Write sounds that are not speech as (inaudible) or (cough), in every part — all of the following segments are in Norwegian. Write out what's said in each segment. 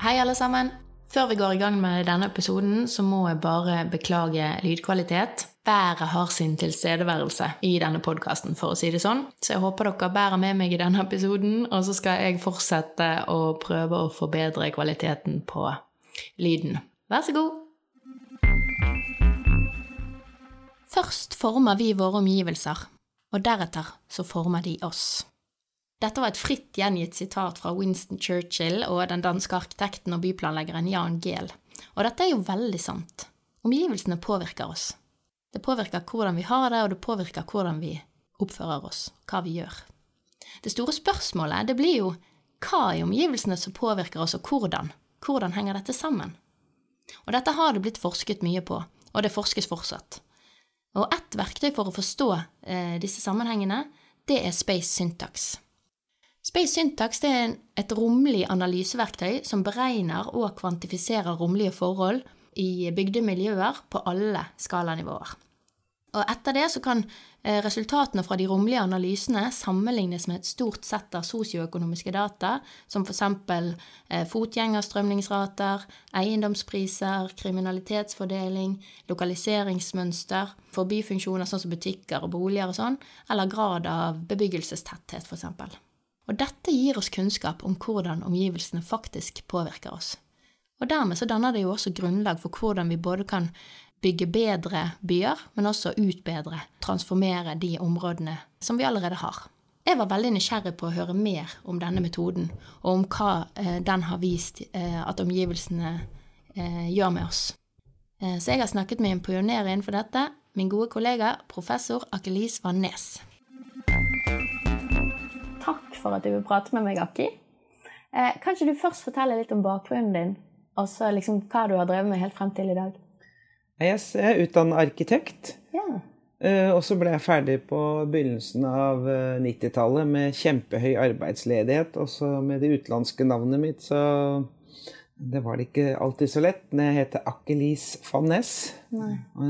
Hei, alle sammen. Før vi går i gang med denne episoden, så må jeg bare beklage lydkvalitet. Været har sin tilstedeværelse i denne podkasten, for å si det sånn. Så jeg håper dere bærer med meg i denne episoden, og så skal jeg fortsette å prøve å forbedre kvaliteten på lyden. Vær så god. Først former vi våre omgivelser, og deretter så former de oss. Dette var et fritt gjengitt sitat fra Winston Churchill og den danske arkitekten og byplanleggeren Jan Gehl. Og dette er jo veldig sant. Omgivelsene påvirker oss. Det påvirker hvordan vi har det, og det påvirker hvordan vi oppfører oss, hva vi gjør. Det store spørsmålet det blir jo hva i omgivelsene som påvirker oss, og hvordan? Hvordan henger dette sammen? Og dette har det blitt forsket mye på, og det forskes fortsatt. Og ett verktøy for å forstå eh, disse sammenhengene, det er Space Syntax. Space Syntax er et romlig analyseverktøy som beregner og kvantifiserer romlige forhold i bygde miljøer på alle skalanivåer. Og etter det så kan eh, resultatene fra de romlige analysene sammenlignes med et stort sett av sosioøkonomiske data, som f.eks. Eh, fotgjengerstrømningsrater, eiendomspriser, kriminalitetsfordeling, lokaliseringsmønster, forbifunksjoner sånn som butikker og boliger og sånn, eller grad av bebyggelsestetthet, f.eks. Og dette gir oss kunnskap om hvordan omgivelsene faktisk påvirker oss. Og dermed så danner det jo også grunnlag for hvordan vi både kan bygge bedre byer, men også utbedre, transformere de områdene som vi allerede har. Jeg var veldig nysgjerrig på å høre mer om denne metoden, og om hva eh, den har vist eh, at omgivelsene eh, gjør med oss. Så jeg har snakket med en pioner innenfor dette, min gode kollega professor Akelis Van Nes. Takk for at du vil prate med meg, Akki. Eh, kan ikke du først fortelle litt om bakgrunnen din, og så liksom hva du har drevet med helt frem til i dag? Jeg er utdannet arkitekt. Ja. Eh, og så ble jeg ferdig på begynnelsen av 90-tallet med kjempehøy arbeidsledighet. Og så med det utenlandske navnet mitt, så det var det ikke alltid så lett. Jeg heter Akkelis van Ness.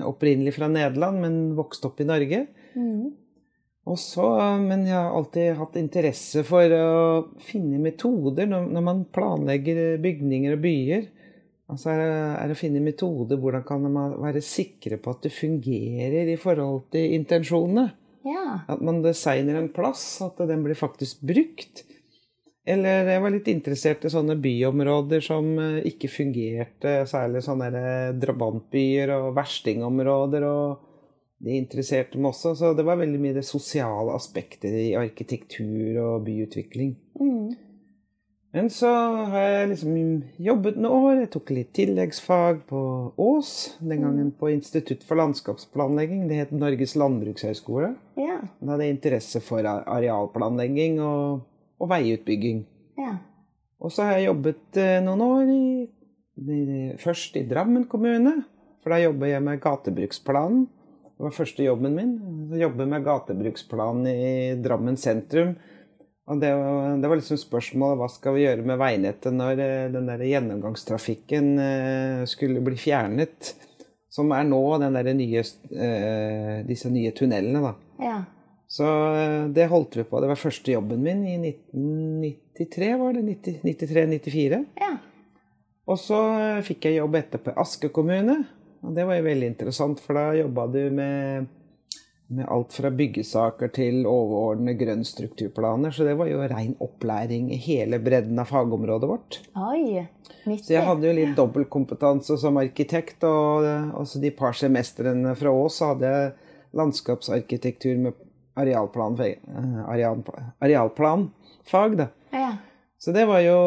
Opprinnelig fra Nederland, men vokste opp i Norge. Mm. Så, men jeg har alltid hatt interesse for å finne metoder når, når man planlegger bygninger og byer. Altså er, er å finne metoder. Hvordan kan man være sikre på at det fungerer i forhold til intensjonene? Ja. At man designer en plass, at den blir faktisk brukt. Eller jeg var litt interessert i sånne byområder som eh, ikke fungerte, særlig sånne drabantbyer og verstingområder. og Det interesserte meg også. Så det var veldig mye det sosiale aspektet i arkitektur og byutvikling. Mm. Men så har jeg liksom jobbet noen år. Jeg tok litt tilleggsfag på Ås. Den gangen på Institutt for landskapsplanlegging. Det het Norges landbrukshøgskole. Ja. Da hadde jeg interesse for arealplanlegging og, og veiutbygging. Ja. Og så har jeg jobbet eh, noen år i, i, først i Drammen kommune. For da jobber jeg med gatebruksplanen. Det var første jobben min. Jobbe med gatebruksplanen i Drammen sentrum. Og det, det, var liksom spørsmålet hva skal vi gjøre med veinettet når eh, den der gjennomgangstrafikken eh, skulle bli fjernet. Som er nå den der nye, eh, disse nye tunnelene, da. Ja. Så det holdt vi på. Det var første jobben min i 1993, var det? 93-94. Ja. Og så fikk jeg jobb etterpå i Aske kommune. Og det var jo veldig interessant, for da jobba du med med alt fra byggesaker til overordnede grønnstrukturplaner. Så det var jo rein opplæring i hele bredden av fagområdet vårt. Oi, nyttig. Så jeg hadde jo litt dobbeltkompetanse som arkitekt. Og også de par semestrene fra Ås hadde jeg landskapsarkitektur med arealplanfag, areal, arealplanfag. Da. Ja. Så det var jo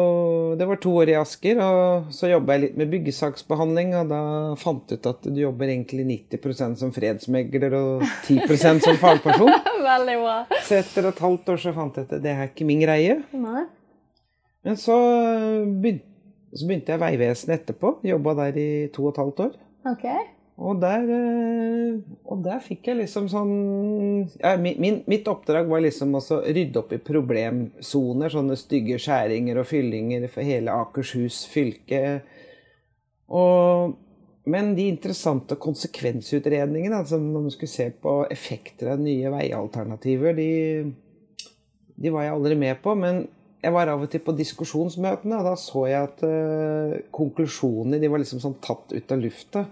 Det var to år i Asker, og så jobba jeg litt med byggesaksbehandling, og da fant jeg ut at du jobber egentlig 90% som fredsmegler og 10% som fagperson. (laughs) Veldig bra. Så etter et halvt år så fant jeg at det er ikke min greie. Nei. Men så begynte, så begynte jeg Vegvesenet etterpå. Jobba der i to og et halvt år. Ok. Og der, eh, og der fikk jeg liksom sånn ja, min, Mitt oppdrag var liksom å rydde opp i problemsoner. Sånne stygge skjæringer og fyllinger for hele Akershus fylke. Og, men de interessante konsekvensutredningene, altså når man skulle se på effekter av nye veialternativer, de, de var jeg aldri med på. Men jeg var av og til på diskusjonsmøtene, og da så jeg at uh, konklusjonene de var liksom sånn tatt ut av lufta.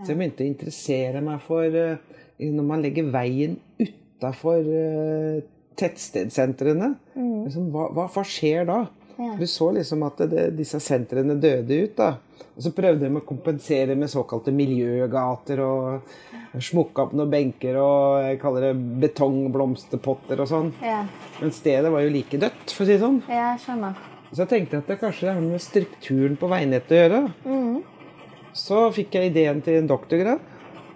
Så jeg begynte å interessere meg for uh, Når man legger veien utafor uh, tettstedsentrene, mm. liksom, hva, hva, hva, skjer da? Ja. Du så liksom at det, disse sentrene døde ut. da. Og så prøvde de å kompensere med såkalte miljøgater og smukka opp noen benker og jeg kaller det betongblomsterpotter og sånn. Ja. Men stedet var jo like dødt, for å si det sånn. Ja, skjønner. Så jeg tenkte at det kanskje har med strukturen på veinettet å gjøre. Mm. Så fikk jeg ideen til en doktorgrad.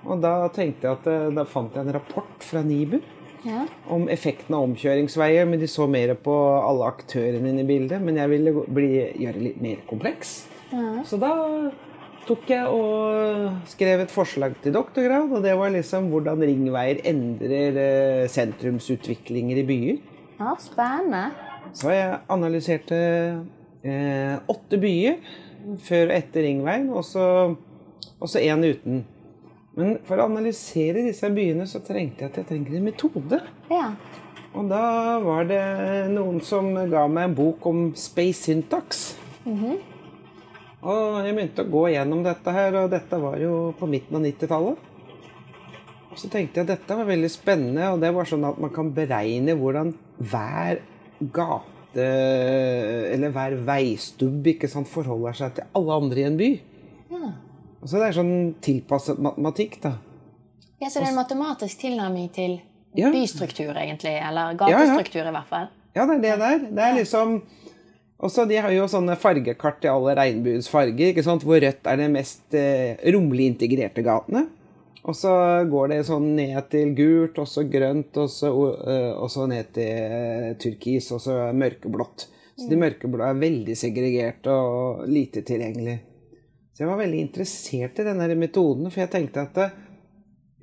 Og da tenkte jeg at eh, da fant jeg en rapport fra NIBU ja. om effekten av omkjøringsveier. Men de så mer på alle aktørene inne i bildet. Men jeg ville bli, gjøre det litt mer kompleks. Ja. Så da tok jeg og skrev et forslag til doktorgrad. Og det var liksom hvordan ringveier endrer eh, sentrumsutviklinger i byer. Ja, Spennende. Så jeg analyserte eh, åtte byer før og etter ringveien, og så én uten. Men for å analysere disse byene så trengte jeg at jeg trenger en metode. Ja. Og da var det noen som ga meg en bok om space syntax. Mm -hmm. Og jeg begynte å gå gjennom dette her, og dette var jo på midten av 90-tallet. Og så tenkte jeg at dette var veldig spennende, og det var sånn at man kan beregne hvordan hver gate eller hver veistubb ikke sant, forholder seg til alle andre i en by. Ja. Og så det er sånn tilpasset matematikk, da. Ja, Så det er en matematisk tilnærming til ja. bystruktur, egentlig? Eller gatestruktur, ja, i hvert fall? Ja, det er det der. Det er liksom også, De har jo sånne fargekart i alle regnbuens farger, ikke sant? hvor rødt er de mest eh, romlig integrerte gatene. Og så går det sånn ned til gult, og så grønt, og så, uh, og så ned til uh, turkis, og så mørkeblått. Så de mm. mørkeblå er veldig segregerte og lite tilgjengelige. Så jeg var veldig interessert i denne metoden, for jeg tenkte at uh,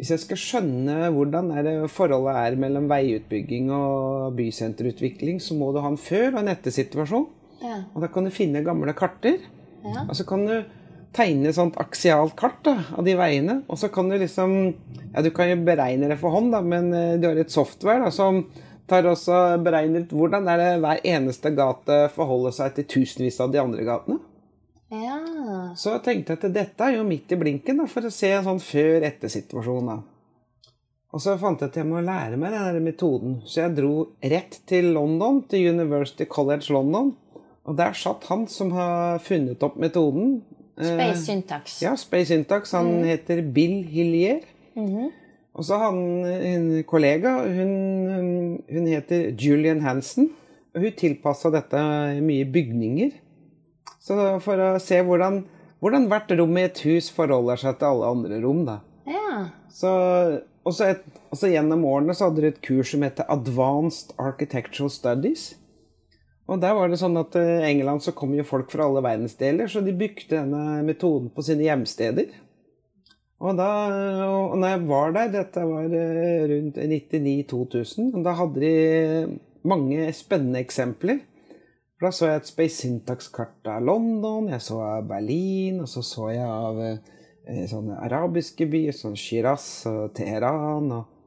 hvis jeg skal skjønne hvordan forholdet er mellom veiutbygging og bysenterutvikling, så må du ha en før- og en ettersituasjon. Ja. Og da kan du finne gamle karter. Ja. Og så kan du tegne sånt aksialt kart da, av de veiene. Og så kan du liksom Ja, du kan jo beregne det for hånd, da, men uh, du har et software da, som tar også beregner hvordan er det hver eneste gate forholder seg til tusenvis av de andre gatene. Ja. Så jeg tenkte at dette er jo midt i blinken da, for å se en sånn før-etter-situasjon. da. Og så fant jeg at jeg må lære meg den metoden. Så jeg dro rett til London, til University College London. Og der satt han som har funnet opp metoden, Space eh, Syntax. Ja, Space Syntax. Han mm. heter Bill Hillier. Mm -hmm. Og så har han en kollega. Hun, hun heter Julian Hansen. Og hun tilpassa dette mye bygninger. Så for å se hvordan, hvordan hvert rom i et hus forholder seg til alle andre rom, da. Ja. Så, og så gjennom årene så hadde de et kurs som heter Advanced Architectural Studies. Og der var det sånn at I eh, England så kom jo folk fra alle verdensdeler, så de bygde denne metoden på sine hjemsteder. Og da og når jeg var der, dette var eh, rundt 99-2000, da hadde de mange spennende eksempler. For da så jeg et Space Syntax-kart av London, jeg så av Berlin, og så så jeg av eh, sånne arabiske byer, sånn Shiraz og Teheran. og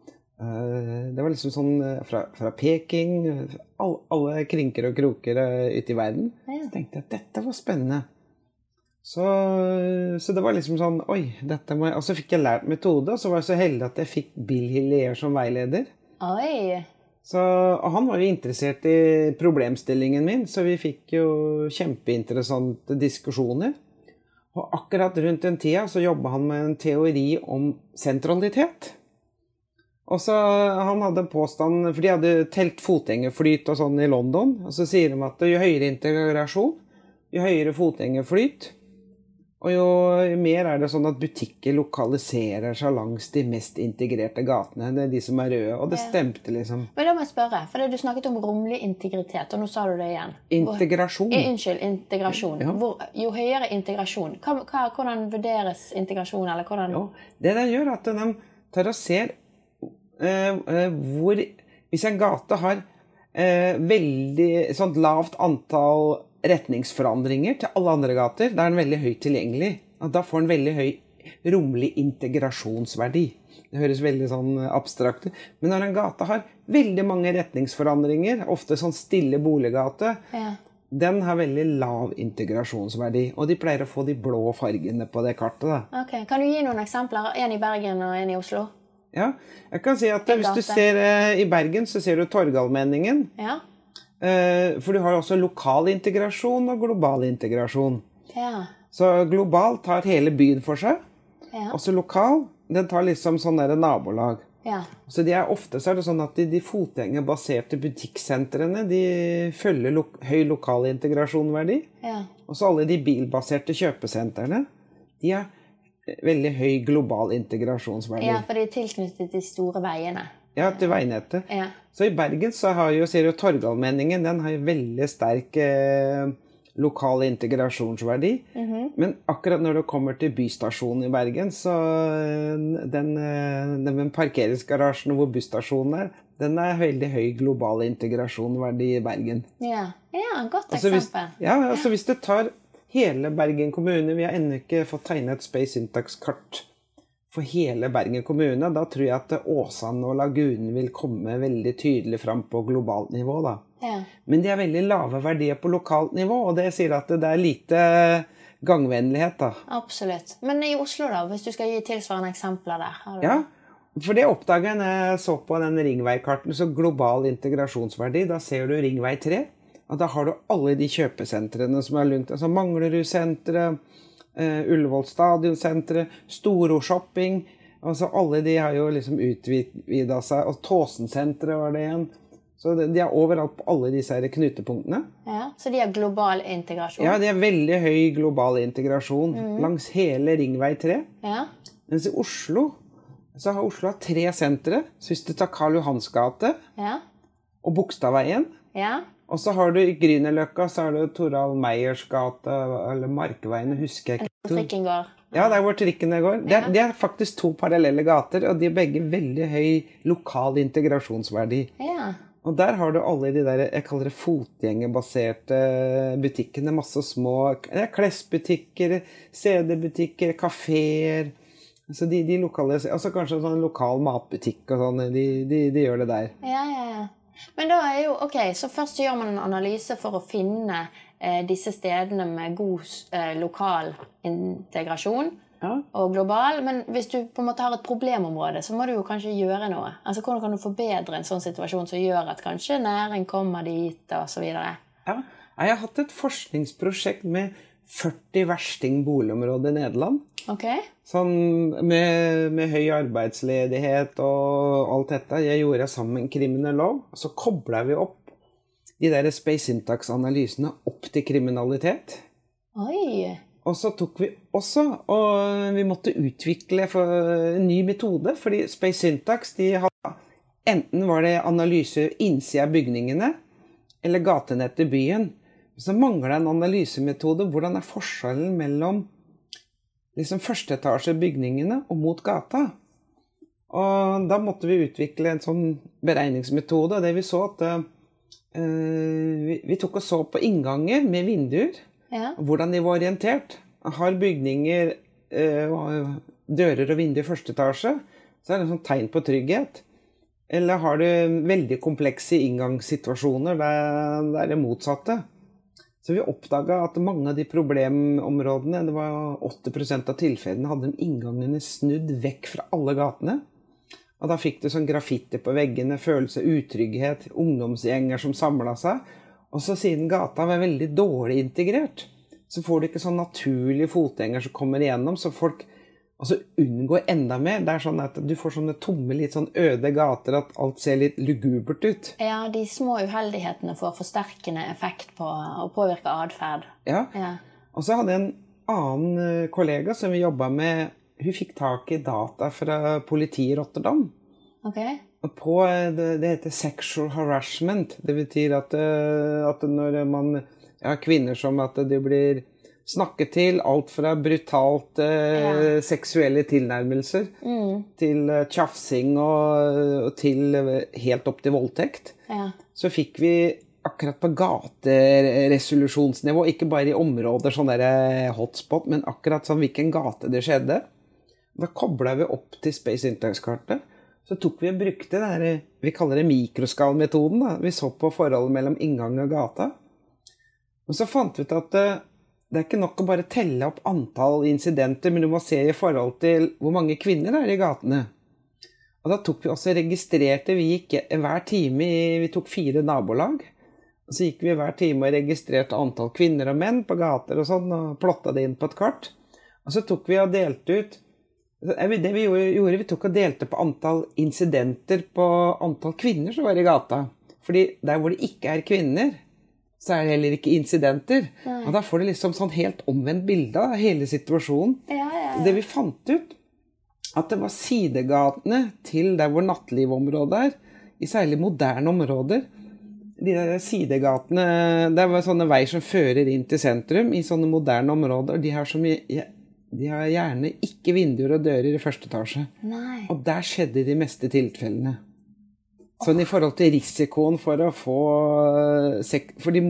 det var liksom sånn eh, fra, fra Peking alle, alle, krinker og kroker eh, ute i verden. Så tenkte jeg at dette var spennende. Så, så, det var liksom sånn Oi, dette må jeg Og så fikk jeg lært metode, og så var jeg så heldig at jeg fikk Bill Hillier som veileder. Oi. Så, og han var jo interessert i problemstillingen min, så vi fikk jo kjempeinteressante diskusjoner. Og akkurat rundt den tida så jobba han med en teori om sentralitet. Og så Han hadde en påstand, for de hadde telt fotgjengerflyt og sånn i London. Og så sier de at jo høyere integrasjon, jo høyere fotgjengerflyt, og jo mer er det sånn at butikker lokaliserer seg langs de mest integrerte gatene. Det er de som er røde. Og det stemte, liksom. Men da må jeg spørre, for du snakket om romlig integritet, og nå sa du det igjen. Integrasjon. Hvor, Unnskyld, integrasjon. Ja. Hvor, jo høyere integrasjon, hva, hva, hvordan vurderes integrasjon? Eller hvordan Jo, det den gjør, er at de tar og ser eh, eh, hvor Hvis en gate har eh, veldig sånn lavt antall retningsforandringer til alle andre gater, da er den veldig høyt tilgjengelig. Da får den veldig høy romlig integrasjonsverdi. Det høres veldig sånn abstrakt ut. Men når en gate har veldig mange retningsforandringer, ofte sånn stille boliggate, ja. den har veldig lav integrasjonsverdi. Og de pleier å få de blå fargene på det kartet. da. Okay. Kan du gi noen eksempler? En i Bergen og en i Oslo? Ja, jeg kan si at Hvis du ser eh, i Bergen, så ser du Torgallmenningen. Ja? Eh, for du har jo også lokal integrasjon og global integrasjon. Ja. Så global tar hele byen for seg. Ja. Også lokal, den tar liksom sånn der nabolag. ja. Så de er Ofte så er det sånn at de, de fotgjengerbaserte butikksentrene de følger lo høy lokal integrasjonverdi. ja. Og så alle de bilbaserte kjøpesentrene de eh, veldig høy global integrasjonsverdi. ja, for de er tilknyttet de store veiene. Ja, til veinettet. Ja. Så i Bergen så har jo, ser du Torgallmenningen, den har jo veldig sterk eh, lokal integrasjonsverdi. Men akkurat når det kommer til bystasjonen i Bergen, så eh, den, eh, den parkeringsgarasjen hvor busstasjonen er, den er veldig høy global integrasjonsverdi i Bergen. Ja, ja godt Altså hvis, eksempel. ja, altså hvis du tar hele Bergen kommune Vi har ennå ikke fått tegnet et Space Syntax-kart for hele Bergen kommune. Da tror jeg at Åsane og Lagunen vil komme veldig tydelig fram på globalt nivå. da. Ja. Men de har veldig lave verdier på lokalt nivå, og det sier at det er lite gangvennlighet. da. Absolutt. Men i Oslo, da, hvis du skal gi tilsvarende eksempler der? Du... Ja, for det oppdaga jeg når jeg så på den ringveikarten. Så global integrasjonsverdi, da ser du ringvei 3. Og da har du alle de kjøpesentrene som er rundt. Altså Manglerudsenteret, uh, Ullevål stadionsenteret, Storo shopping. Altså alle de har jo liksom utvida seg. Og Tåsensenteret var det igjen. Så de er overalt på alle disse her knutepunktene. Ja, Så de har global integrasjon? Ja, de har veldig høy global integrasjon langs hele ringvei 3. Ja. Mens i Oslo så har Oslo hatt tre sentre. Så hvis du tar Karl Johans gate Ja. og Bogstadveien ja. Og så har du i Grünerløkka så har du Torald Meyers gate eller Markveien, husker jeg ikke. Trikken går. Ja, der hvor trikkene går. Det er, det er faktisk to parallelle gater, og de er begge veldig høy lokal integrasjonsverdi. Ja. Og der har du alle de der jeg kaller det fotgjengerbaserte butikkene. Masse små klesbutikker, CD-butikker, kafeer. Så de, de lokale, altså kanskje en sånn lokal matbutikk og sånn. De, de, de gjør det der. Ja, ja, ja. Men da er jo, ok, så først gjør man en analyse for å finne eh, disse stedene med god eh, lokal integrasjon Ja. og global. Men hvis du på en måte har et problemområde, så må du jo kanskje gjøre noe. Altså Hvordan kan du forbedre en sånn situasjon som gjør at kanskje næring kommer dit, og så? Ja. Jeg har hatt et forskningsprosjekt med 40 versting boligområder i Nederland. Ok? Sånn med, med høy arbeidsledighet og alt dette. Jeg gjorde sammen kriminolog. Og så kobla vi opp de der Space Syntax-analysene opp til kriminalitet. Oi! Og så tok vi også Og vi måtte utvikle en ny metode, fordi Space Syntax de hadde Enten var det analyse innsida av bygningene eller gatenettet i byen. Så mangler det en analysemetode. Hvordan er forskjellen mellom liksom førsteetasjebygningene og mot gata? Og da måtte vi utvikle en sånn beregningsmetode. Det vi så at uh, vi, vi tok og så på innganger med vinduer Ja. hvordan de var orientert. Har bygninger uh, dører og vinduer i første etasje, så er det en sånn tegn på trygghet. Eller har du veldig komplekse inngangssituasjoner der det er det motsatte. Så vi oppdaga at mange av de problemområdene, det var 80% av tilfellene, hadde de inngangene snudd vekk fra alle gatene. Og da fikk du sånn graffiti på veggene, følelse av utrygghet, ungdomsgjenger som samla seg. Og så siden gata var veldig dårlig integrert, så får du ikke sånn naturlige fotgjenger som kommer igjennom, så folk Og så unngå enda mer. Det er sånn at du får sånne tomme, litt sånn øde gater, at alt ser litt lugubert ut. Ja, de små uheldighetene får forsterkende effekt på å påvirke atferd. Ja. Ja. Og så hadde jeg en annen eh, kollega som vi jobba med Hun fikk tak i data fra politiet i Rotterdam. Ok? Og På, eh, det, det heter sexual harassment. Det betyr at, eh, at når man har kvinner som at de blir snakket til, alt fra brutalt eh, seksuelle tilnærmelser til eh, tjafsing og, og til eh, helt opp til voldtekt, Ja. så fikk vi akkurat på gateresolusjonsnivå, ikke bare i områder sånn der eh, hotspot, men akkurat sånn hvilken gate det skjedde. Da kobla vi opp til Space Intax-kartet. Så tok vi og brukte det her, vi kaller det mikroskalmetoden. da. Vi så på forholdet mellom inngang og gata. Og så fant vi ut at det er ikke nok å bare telle opp antall incidenter, men du må se i forhold til hvor mange kvinner det er i gatene. Og da tok vi også registrerte Vi gikk hver time Vi tok fire nabolag. Og så gikk vi hver time og registrerte antall kvinner og menn på gater og sånn, og plotta det inn på et kart. Og så tok vi og delte ut Det vi gjorde vi tok og delte på antall incidenter på antall kvinner som var i gata. Fordi der hvor det ikke er kvinner, så er det heller ikke incidenter. Og da får du liksom sånn helt omvendt bilde av hele situasjonen. Ja, ja, Det vi fant ut, at det var sidegatene til der hvor nattelivområdet er, i særlig moderne områder. De der sidegatene Det var sånne veier som fører inn til sentrum i sånne moderne områder. De har, mye, de har gjerne ikke vinduer og dører i første etasje. Nei. Og der skjedde de meste tilfellene. Sånn i forhold til risikoen for å få sek Fordi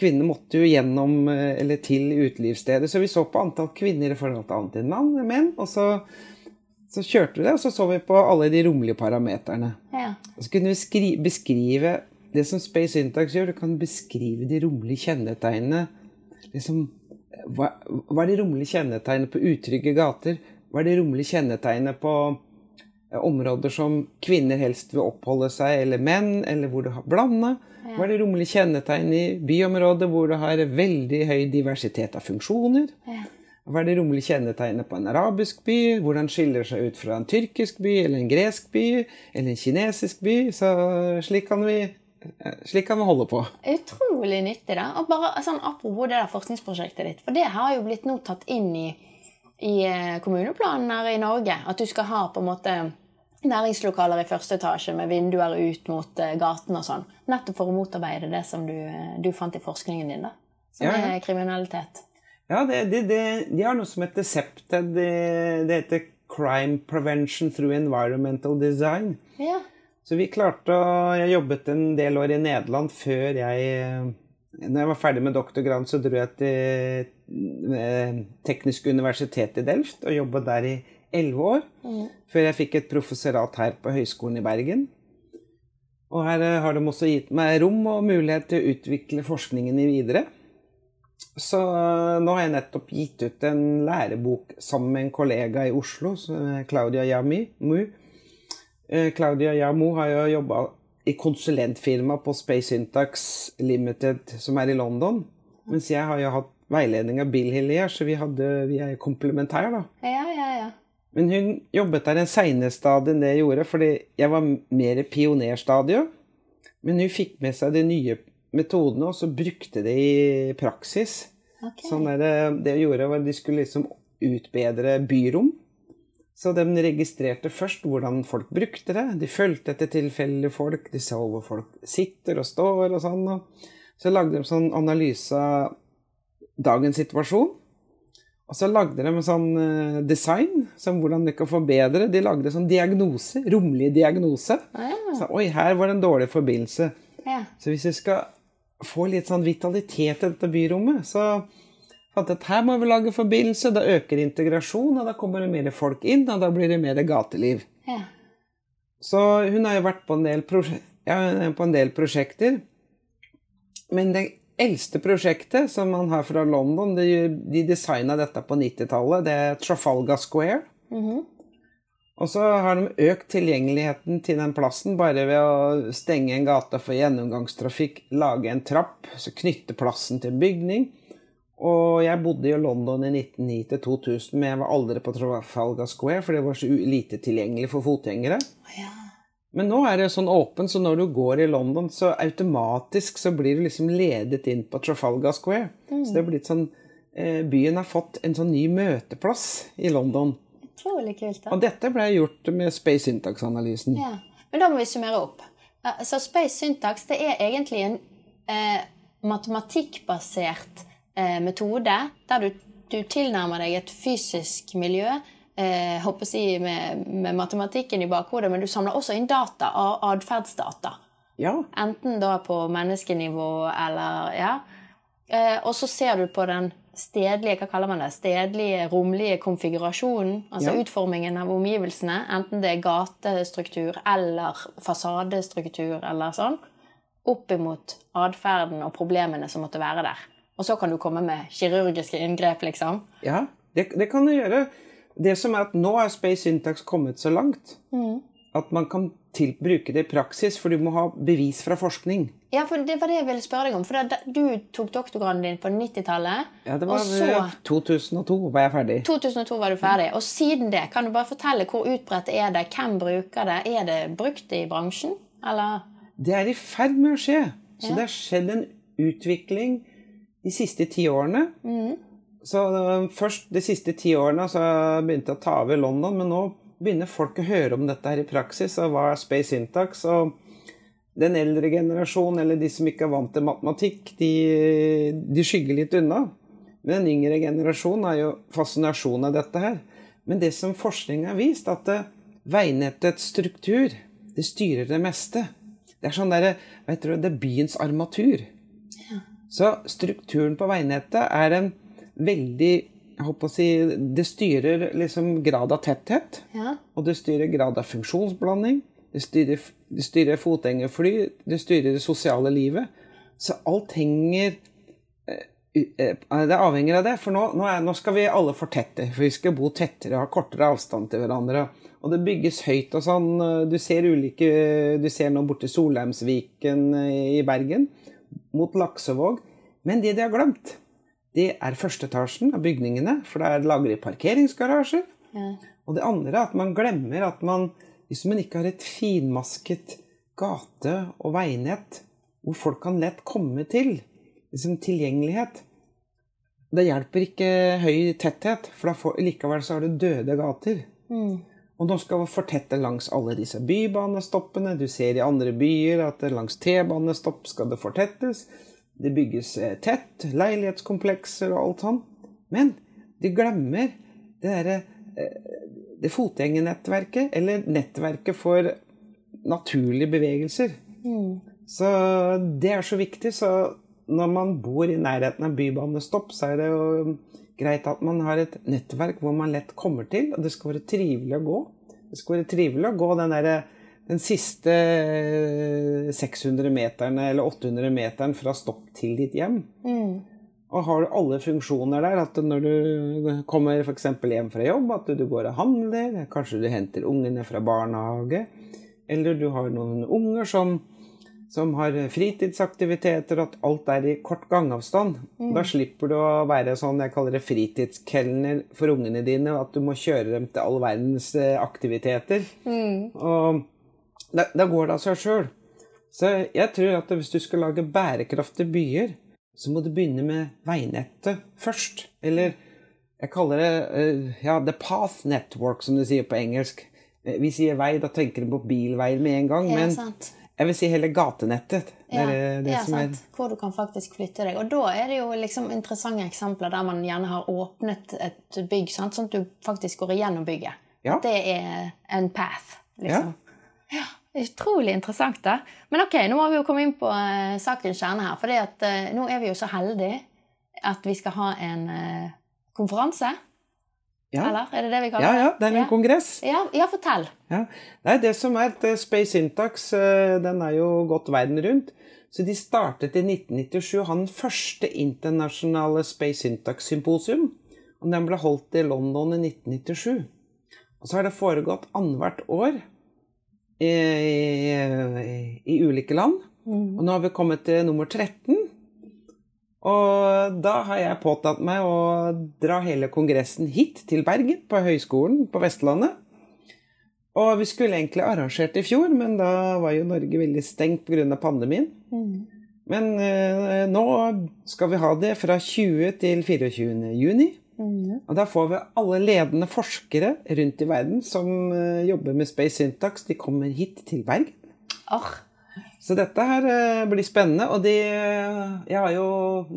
kvinnene måtte jo gjennom eh, eller til utelivsstedet. Så vi så på antall kvinner i forhold til antall mann, menn. Og så, så kjørte vi det, og så så vi på alle de romlige parameterne. Ja. Og så kunne vi skri beskrive det som Space Syntax gjør. Du kan beskrive de romlige kjennetegnene. Liksom, hva, hva er de romlige kjennetegnene på utrygge gater? Hva er de romlige kjennetegnene på eh, områder som kvinner helst vil oppholde seg, eller menn, eller hvor du har blanda? Hva er det romlige kjennetegn i byområder hvor du har veldig høy diversitet av funksjoner? Ja. Hva er det romlige kjennetegnet på en arabisk by? Hvordan skiller det seg ut fra en tyrkisk by, eller en gresk by, eller en kinesisk by? Så slik kan vi, eh, slik kan vi holde på. Utrolig nyttig, da. Og bare sånn, Apropos det der forskningsprosjektet ditt. For det har jo blitt nå tatt inn i, i eh, kommuneplanen her i Norge. At du skal ha på en måte næringslokaler i første etasje med vinduer ut mot eh, gaten og sånn. Nettopp for å motarbeide det som du, eh, du fant i forskningen din, da. Som Ja, ja. er kriminalitet. Ja, det, det, det, de har noe som heter Septed. Det, det heter Crime Prevention Through Environmental Design. Ja. Så vi klarte å Jeg jobbet en del år i Nederland før jeg Når jeg var ferdig med doktorgrad, så dro jeg til eh, Teknisk universitet i Delft og jobbet der i elleve år. Før jeg fikk et professorat her på Høgskolen i Bergen. Og her eh, har de også gitt meg rom og mulighet til å utvikle forskningen i videre. Så eh, nå har jeg nettopp gitt ut en lærebok sammen med en kollega i Oslo, Claudia Yami. Mu. Eh, Claudia Yamu har jo jobba i konsulentfirma på Space Syntax Limited, som er i London. Mens jeg har jo hatt veiledning av Bill Hillier, så vi, hadde, vi er komplementære, da. ja, ja, ja. Men hun jobbet der en seinere stadie enn det jeg gjorde, fordi jeg var mer i pionerstadiet. Men hun fikk med seg de nye metodene, og så brukte det i praksis. Okay. Sånn der, det- det hun gjorde, var at de skulle liksom utbedre byrom. Så de registrerte først hvordan folk brukte det. De fulgte etter tilfeldige folk. De så hvor folk sitter og står og sånn. Og så lagde de sånn analyse av dagens situasjon. Og så lagde de en sånn eh, design som hvordan de kan forbedre. De lagde sånn diagnose, romlig diagnose. Ah, Så, Oi, her var det en dårlig forbindelse. ja. Så hvis vi skal få litt sånn vitalitet i dette byrommet, så fant jeg at her må vi lage forbindelse. Da øker integrasjon, og da kommer det mer folk inn, og da blir det mer gateliv. ja. Så hun har jo vært på en del, prosje ja, er på en del prosjekter. Men det eldste prosjektet som man har fra London, de, de designa dette på 90-tallet, det er Trafalgar Square. Mhm. Og så har de økt tilgjengeligheten til den plassen bare ved å stenge en gate for gjennomgangstrafikk, lage en trapp, så knytte plassen til en bygning. Og jeg bodde i London i 1909 2000, men jeg var aldri på Trafalgar Square, for det var så lite tilgjengelig for fotgjengere. Ja. Men nå er det sånn åpen, så når du går i London, så automatisk så blir du liksom ledet inn på Trafalgar Square. Så det er blitt sånn eh, Byen har fått en sånn ny møteplass i London. Utrolig kult. da. Og dette ble gjort med Space Syntax-analysen. Ja. Men da må vi summere opp. Eh, Så Space Syntax det er egentlig en eh, matematikkbasert eh, metode der du, du tilnærmer deg et fysisk miljø eh, si med, med matematikken i bakhodet, men du samler også inn data av atferdsdata. Ja. Enten da på menneskenivå eller Ja. Eh, og så ser du på den stedlige hva kaller man det, stedlige, romlige konfigurasjonen. Altså Ja. utformingen av omgivelsene. Enten det er gatestruktur eller fasadestruktur eller sånn. Opp imot atferden og problemene som måtte være der. Og så kan du komme med kirurgiske inngrep, liksom. Ja, det, det kan du gjøre. Det som er at nå er Space Syntax kommet så langt at man kan til, bruke det i praksis, for du må ha bevis fra forskning. Ja, for det var det jeg ville spørre deg om. For da, du tok doktorgraden din på 90-tallet. Ja, det var så 2002 var jeg ferdig. 2002 var du ferdig. Og siden det, kan du bare fortelle hvor utbredt er det? Hvem bruker det? Er det brukt i bransjen? Eller Det er i ferd med å skje. Så det har skjedd en utvikling de siste ti årene. Så øh, først de siste ti årene så begynte jeg å ta over London, men nå begynner folk å høre om dette her i praksis, og hva er Space Syntax? Og den eldre generasjonen, eller de som ikke er vant til matematikk, de, de skygger litt unna. Men den yngre generasjonen har jo fascinasjon av dette her. Men det som forskning har vist, at eh, veinettets struktur, det styrer det meste. Det er sånn der, vet du, det er byens armatur. Så strukturen på veinettet er en veldig jeg håper å si, Det styrer liksom grad av tetthet. Ja. Og det styrer grad av funksjonsblanding. Det styrer, det styrer fotgjengerfly. Det styrer det sosiale livet. Så alt henger eh, u- eh, Det avhenger av det. For nå, nå, er, nå skal vi alle fortette. For vi skal bo tettere og ha kortere avstand til hverandre. Og det bygges høyt og sånn. Du ser ulike Du ser nå borti Solheimsviken i Bergen. Mot Laksevåg. Men det de har glemt, det er første etasjen av bygningene. For der lager de parkeringsgarasjer. Ja. Og det andre er at man glemmer at man, hvis man ikke har et finmasket gate- og veinett hvor folk kan lett komme til, liksom tilgjengelighet Det hjelper ikke høy tetthet, for da får, likevel så har du døde gater. Og nå skal vi fortette langs alle disse bybanestoppene. Du ser i andre byer at langs T-banestopp skal det fortettes. Det bygges eh, tett, leilighetskomplekser og alt sånn. Men de glemmer det derre eh, det fotgjengernettverket, eller nettverket for naturlige bevegelser. Så det er så viktig. Så når man bor i nærheten av bybanestopp, så er det jo greit at man har et nettverk hvor man lett kommer til, og det skal være trivelig å gå. Det skal være trivelig å gå den, derre- den siste eh, 600 meterne eller 800 meteren fra stopp til ditt hjem. Og har du alle funksjoner der, at når du kommer f.eks. hjem fra jobb, at du går og handler, kanskje du henter ungene fra barnehage, eller du har noen unger som, som har fritidsaktiviteter, at alt er i kort gangavstand. Da slipper du å være sånn jeg kaller det fritidskelner for ungene dine, at du må kjøre dem til all verdens aktiviteter. aktiviteter. Og da, da går det av seg sjøl. Så jeg tror at hvis du skal lage bærekraftige byer, så må du begynne med veinettet først. Eller jeg kaller det eh, ja, the path network, som du sier på engelsk. Eh, Vi sier vei, da tenker du på bilveier med en gang. Men sant. jeg vil si hele gatenettet. Ja, det, det ja, som er. Hvor du kan faktisk flytte deg. Og da er det jo liksom interessante eksempler der man gjerne har åpnet et bygg, sant? sånn at du faktisk går igjennom bygget. Ja. Det er en path, liksom. Ja. Utrolig interessant, da. Men ok, nå må vi jo komme inn på uh, sakens kjerne her. For nå er vi jo så heldige at vi skal ha en uh, konferanse. ja. Eller? Er det det vi kaller ja, det? ja, det er en ja. kongress. Ja, ja, fortell. Ja. Nei, det som er at eh, Space Syntax, eh, den er jo gått verden rundt. Så de startet i 1997 han første internasjonale Space Syntax-symposium. Og den ble holdt i London i 1997. Og så har det foregått annethvert år i, i, ulike land. Og nå har vi kommet til nummer 13. Og da har jeg påtatt meg å dra hele kongressen hit til Bergen, på Høgskolen på Vestlandet. Og vi skulle egentlig arrangert i fjor, men da var jo Norge veldig stengt pga. pandemien. Men eh, nå skal vi ha det fra 20 til 24. juni. Og da får vi alle ledende forskere rundt i verden som eh, jobber med Space Syntax, de kommer hit til Bergen. Oh. Så dette her eh, blir spennende. Og de, jeg har jo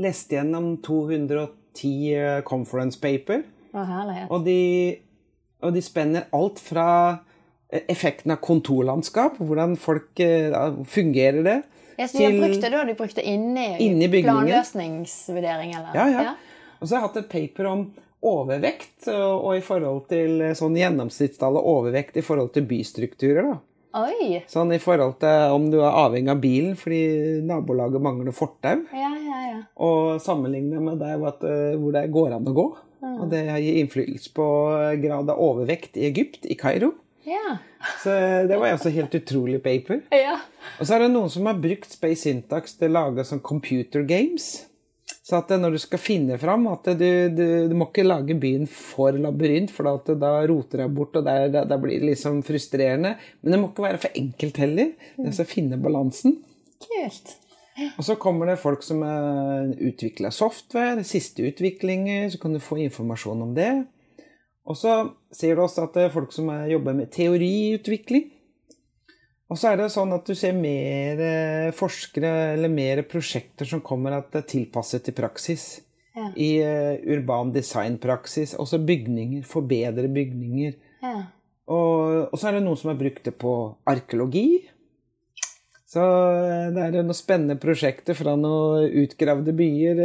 lest gjennom 210 eh, conference paper. Oh. Og de, og de spenner alt fra eh, effekten av kontorlandskap, hvordan folk eh, fungerer det, Ja, så de til- brukt det da de brukte inni, Inni bygningen. planløsningsvurdering, eller? Ja, ja. Og så har jeg hatt et paper om overvekt, og, og i forhold til sånn sånn gjennomsnittstallet overvekt i forhold til bystrukturer. da. Oi! Sånn i forhold til om du er avhengig av bilen fordi nabolaget mangler fortau. Ja, ja, ja. Og sammenligne med der hvor, eh, hvor det går an å gå. Og det gir innflytelse på grad av overvekt i Egypt, i Kairo. Ja. Så det var også helt utrolig paper. (laughs) ja. Og så er det noen som har brukt Space Syntax til å lage sånn computer games. Så at når du skal finne fram at du, du, du må ikke lage byen for labyrint, for at da roter jeg bort, og der, da, da blir det liksom frustrerende. Men det må ikke være for enkelt heller. Det er å finne balansen. Kult. Og så kommer det folk som utvikla software, siste utviklinger, så kan du få informasjon om det. Og så sier du også at det er folk som er- jobber med teoriutvikling. Og så er det sånn at du ser mer eh, forskere eller mer prosjekter som kommer at det er tilpasset til praksis. Ja. I uh, urban designpraksis. Også bygninger. Forbedre bygninger. Ja. Og, og så er det noen som har brukt det på arkeologi. Så eh, det er noen spennende prosjekter fra noen utgravde byer.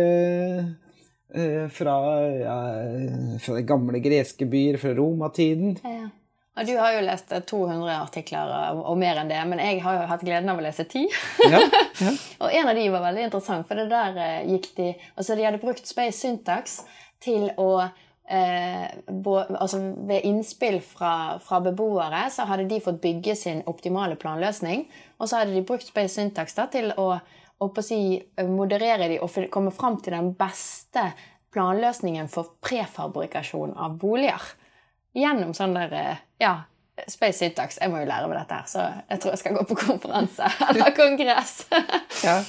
Uh, fra, ja, fra gamle greske byer fra romatiden. ja. Og du har jo lest eh, 200 artikler og, mer enn det, men jeg har jo hatt gleden av å lese 10. Ja, ja. (laughs) Og en av de var veldig interessant, for det der eh, gikk de Altså, de hadde brukt Space Syntax til å eh, bo, Altså ved innspill fra, fra beboere så hadde de fått bygge sin optimale planløsning, og så hadde de brukt Space Syntax da til å, å si, moderere de og komme fram til den beste planløsningen for prefabrikasjon av boliger. Gjennom sånn der eh, Ja, Space Syntax. Jeg må jo lære meg dette her, så jeg tror jeg skal gå på konferanse (laughs) eller kongress. (laughs) Ja.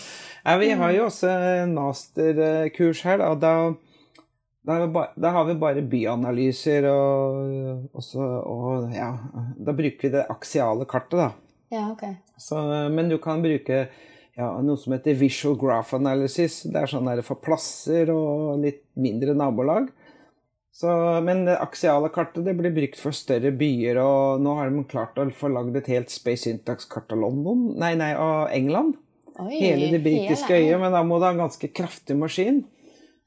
ja, vi har jo også masterkurs her. Da, da, da, har vi da har vi bare byanalyser og, og, så, og ja, Da bruker vi det aksiale kartet, da. ja, ok. Så, men du kan bruke ja, noe som heter visual graph analysis. Det er sånn der for plasser og litt mindre nabolag. Så, men det aksiale kartet det blir brukt for større byer, og nå har de klart å få lagd et helt Space Syntax-kart av London, nei, nei, av England. Oi, Hele det britiske øyet, men da må du ha en ganske kraftig maskin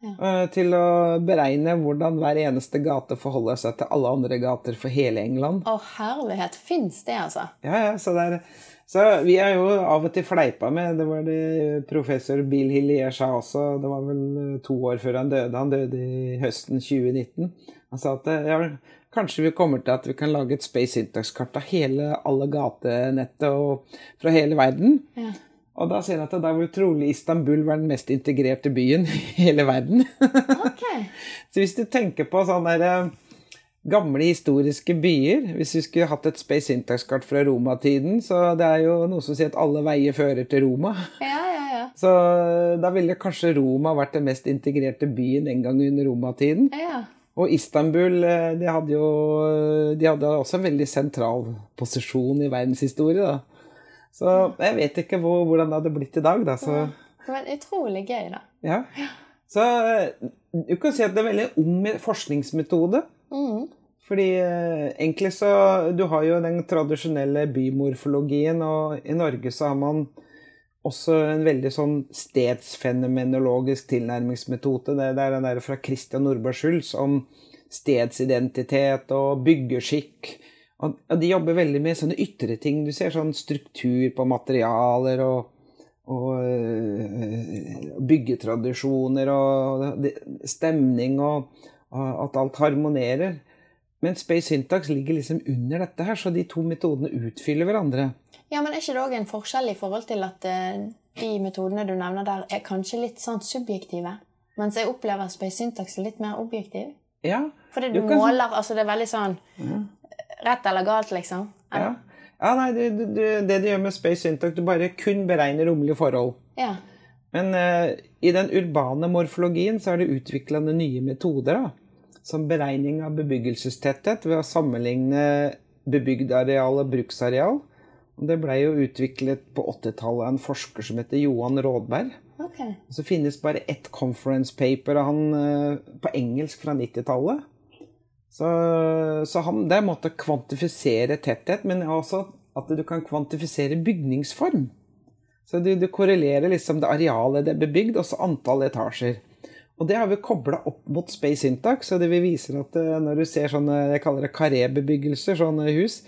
eh, til å beregne hvordan hver eneste gate forholder seg til alle andre gater for hele England. Å, herlighet. Fins det, altså? Ja, ja, så, det er, så vi er jo av og til fleipa med Det var det professor Bill Hillier sa også. Det var vel eh, to år før han døde. Han døde i høsten 2019. Han sa at eh, ja, kanskje vi kommer til at vi kan lage et Space Syntax-kart av hele alle gatenettet og fra hele verden. Ja. Og da sier han at da vil trolig Istanbul være den mest integrerte byen i hele verden. Ok. (laughs) Så hvis du tenker på sånne der, eh, gamle historiske byer Hvis vi skulle hatt et Space Syntax-kart fra romatiden, så det er jo noe som sier at alle veier fører til Roma. Ja, ja, ja. Så eh, da ville kanskje Roma vært den mest integrerte byen en gang under romatiden. ja. Og Istanbul eh, de hadde jo de hadde også en veldig sentral posisjon i verdenshistorie. da. Så jeg vet ikke hvor, hvordan det hadde blitt i dag. da, så... Men utrolig gøy, da. Ja. Så eh, du kan si at det er veldig ung forskningsmetode. Mm. Fordi eh, egentlig så Du har jo den tradisjonelle bymorfologien, og i Norge så har man også en veldig sånn stedsfenomenologisk tilnærmingsmetode. Det, det er den der fra Christian Nordberg Schulz om stedsidentitet og byggeskikk. Og, og de jobber veldig med sånne ytre ting. Du ser sånn struktur på materialer og og øh, byggetradisjoner og stemning og, og at alt harmonerer. Men Space Syntax ligger liksom under dette her, så de to metodene utfyller hverandre. Ja, men er ikke det òg en forskjell i forhold til at eh, de metodene du nevner der, er kanskje litt sånn subjektive. Mens jeg opplever Space Syntax litt mer objektiv. Ja, Fordi du, Du kan- måler Altså, det er veldig sånn Rett eller galt, liksom. ja. ja nei, du, du, det du gjør med Space Syntax, du bare kun beregner romlige forhold. Ja. Men uh, i den urbane morfologien så er det utvikla nye metoder. da, Som beregning av bebyggelsestetthet ved å sammenligne bebygd areal og bruksareal. Og det blei jo utviklet på 80-tallet av en forsker som heter Johan Rådberg. Okay. Så finnes bare ett conference paper av han eh, på engelsk fra 90-tallet. Så, så han måte å kvantifisere tetthet, men også at du kan kvantifisere bygningsform. Så du, du korrelerer liksom det arealet det er bebygd, og så antall etasjer. Og det har vi kobla opp mot Space Syntax, og det vi viser at eh, når du ser sånne jeg kaller det karébebyggelser, sånne hus,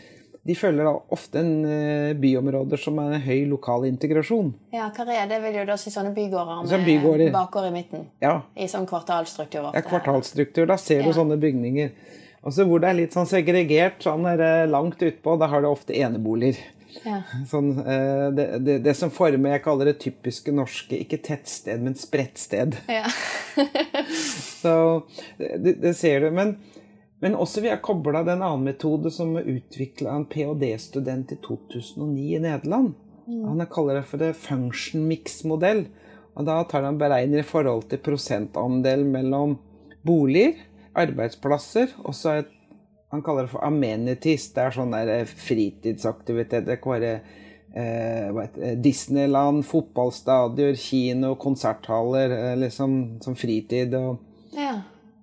de følger da ofte en eh, byområder som er en høy lokal integrasjon. Ja, karé, det vil jo da si sånne bygårder Sånn med bygårder. bakgård i midten. Ja, I sånn kvartalstruktur. Ofte. Ja, kvartalstruktur. Da ser du Ja. sånne bygninger. Og så hvor det er litt sånn segregert, sånn eh, langt utpå, da har du ofte eneboliger. Ja. Sånn, eh, det, det, det som former, jeg kaller det typiske norske, ikke tettsted, men spredtsted. ja. (laughs) Så det, det ser du. Men, men også vi har kobla en annen metode som er utvikla en ph.d.-student i 2009 i Nederland. Han kaller det for det function mix-modell. Og da tar han beregner i forhold til prosentandel mellom boliger, arbeidsplasser og så et han kaller det for amenities. Det er sånn fritidsaktiviteter. eh, fritidsaktivitet. Det kan være eh, Disneyland, fotballstadioner, kino, konserthaller. Eh, liksom som fritid. Og, ja.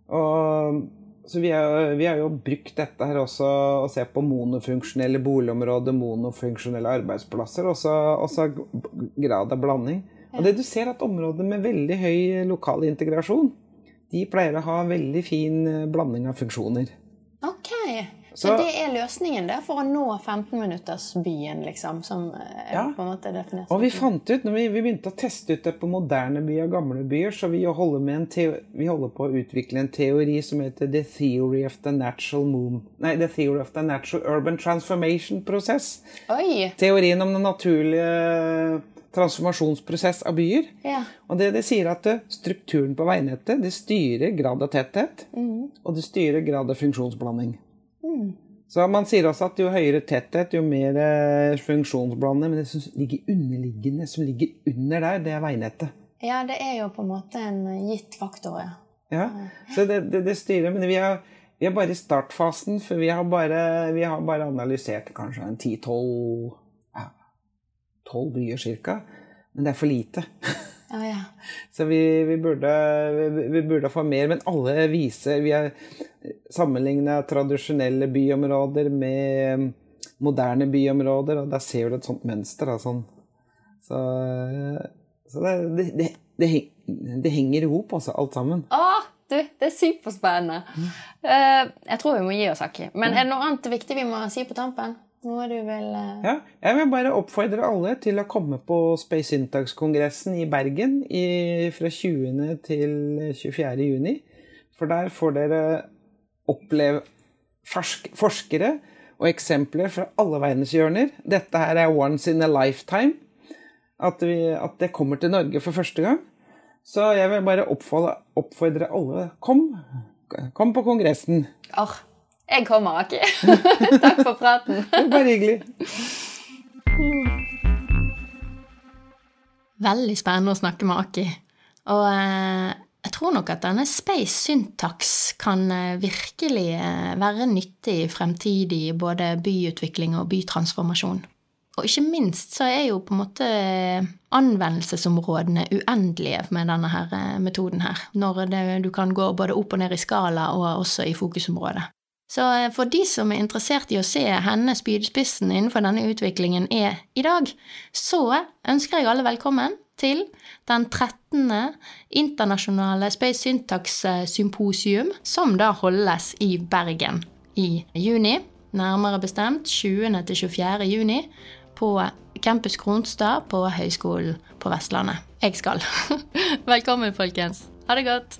og, så vi har, vi har jo brukt dette her også å se på monofunksjonelle boligområder, monofunksjonelle arbeidsplasser, og så grad av blanding. Og det du ser at områder med veldig høy lokal integrasjon, de pleier å ha veldig fin eh, blanding av funksjoner. Ok. Så, Så- det er løsningen der for å nå 15-minuttersbyen, liksom, som eh, Ja. på en måte er definert Og vi fant ut, når vi, vi begynte å teste ut det på moderne byer og gamle byer, så vi holder, med en teo vi holder på å utvikle en teori som heter The Theory of the Natural Moon. Nei, The Theory of the Natural Urban Transformation Process. Oi! Teorien om den naturlige transformasjonsprosess av byer. Ja. Og det, det sier at strukturen på veinettet det styrer grad av tetthet, og det styrer grad av funksjonsblanding. Så man sier også at jo høyere tetthet, jo mer funksjonsblandet. Men det som ligger underliggende, som ligger under der, det er veinettet. ja, det er jo på en måte en gitt faktor, ja. Ja, Så det, det, det styrer. Men vi er, vi er bare i startfasen, for vi har bare, vi har bare analysert kanskje en 10-12 ja, 12 byer cirka. Men det er for lite. Ja, ja. (laughs) Så vi, vi, burde, vi, vi burde få mer. Men alle viser Vi har sammenligna tradisjonelle byområder med moderne byområder, og der ser du et sånt mønster. Da, sånn. Så, så det, det, det, det, henger i hop, altså, alt sammen. Åh, du, det er superspennende. Eh, jeg tror vi må gi oss, Aki. Men er det noe annet viktig vi må si på tampen? Noe du vil uh... Ja, jeg vil bare oppfordre alle til å komme på Space Syntax-kongressen i Bergen i, fra 20. til 24. juni. For der får dere oppleve fersk, forskere og eksempler fra alle verdens hjørner. Dette her er once in a lifetime. At, vi, at det kommer til Norge for første gang. Så jeg vil bare oppfordre, oppfordre alle. Kom. Kom på kongressen. Arr, jeg kommer, Aki. (laughs) Takk for praten. Bare hyggelig. Veldig spennende å snakke med Aki. Og eh, jeg tror nok at denne space syntax kan eh, virkelig eh, være nyttig i fremtidig både byutvikling og bytransformasjon. Og ikke minst så er jo på en måte eh, anvendelsesområdene uendelige med denne her metoden her, når det, du kan gå både opp og ned i skala og også i fokusområdet. Så for de som er interessert i å se henne spydspissen innenfor denne utviklingen er i dag, så ønsker jeg alle velkommen til den 13. internasjonale Space Syntax Symposium, som da holdes i Bergen i juni, nærmere bestemt 20. til 24. juni, på Campus Kronstad på Høgskolen på Vestlandet. Jeg skal. (laughs) Velkommen, folkens. Ha det godt.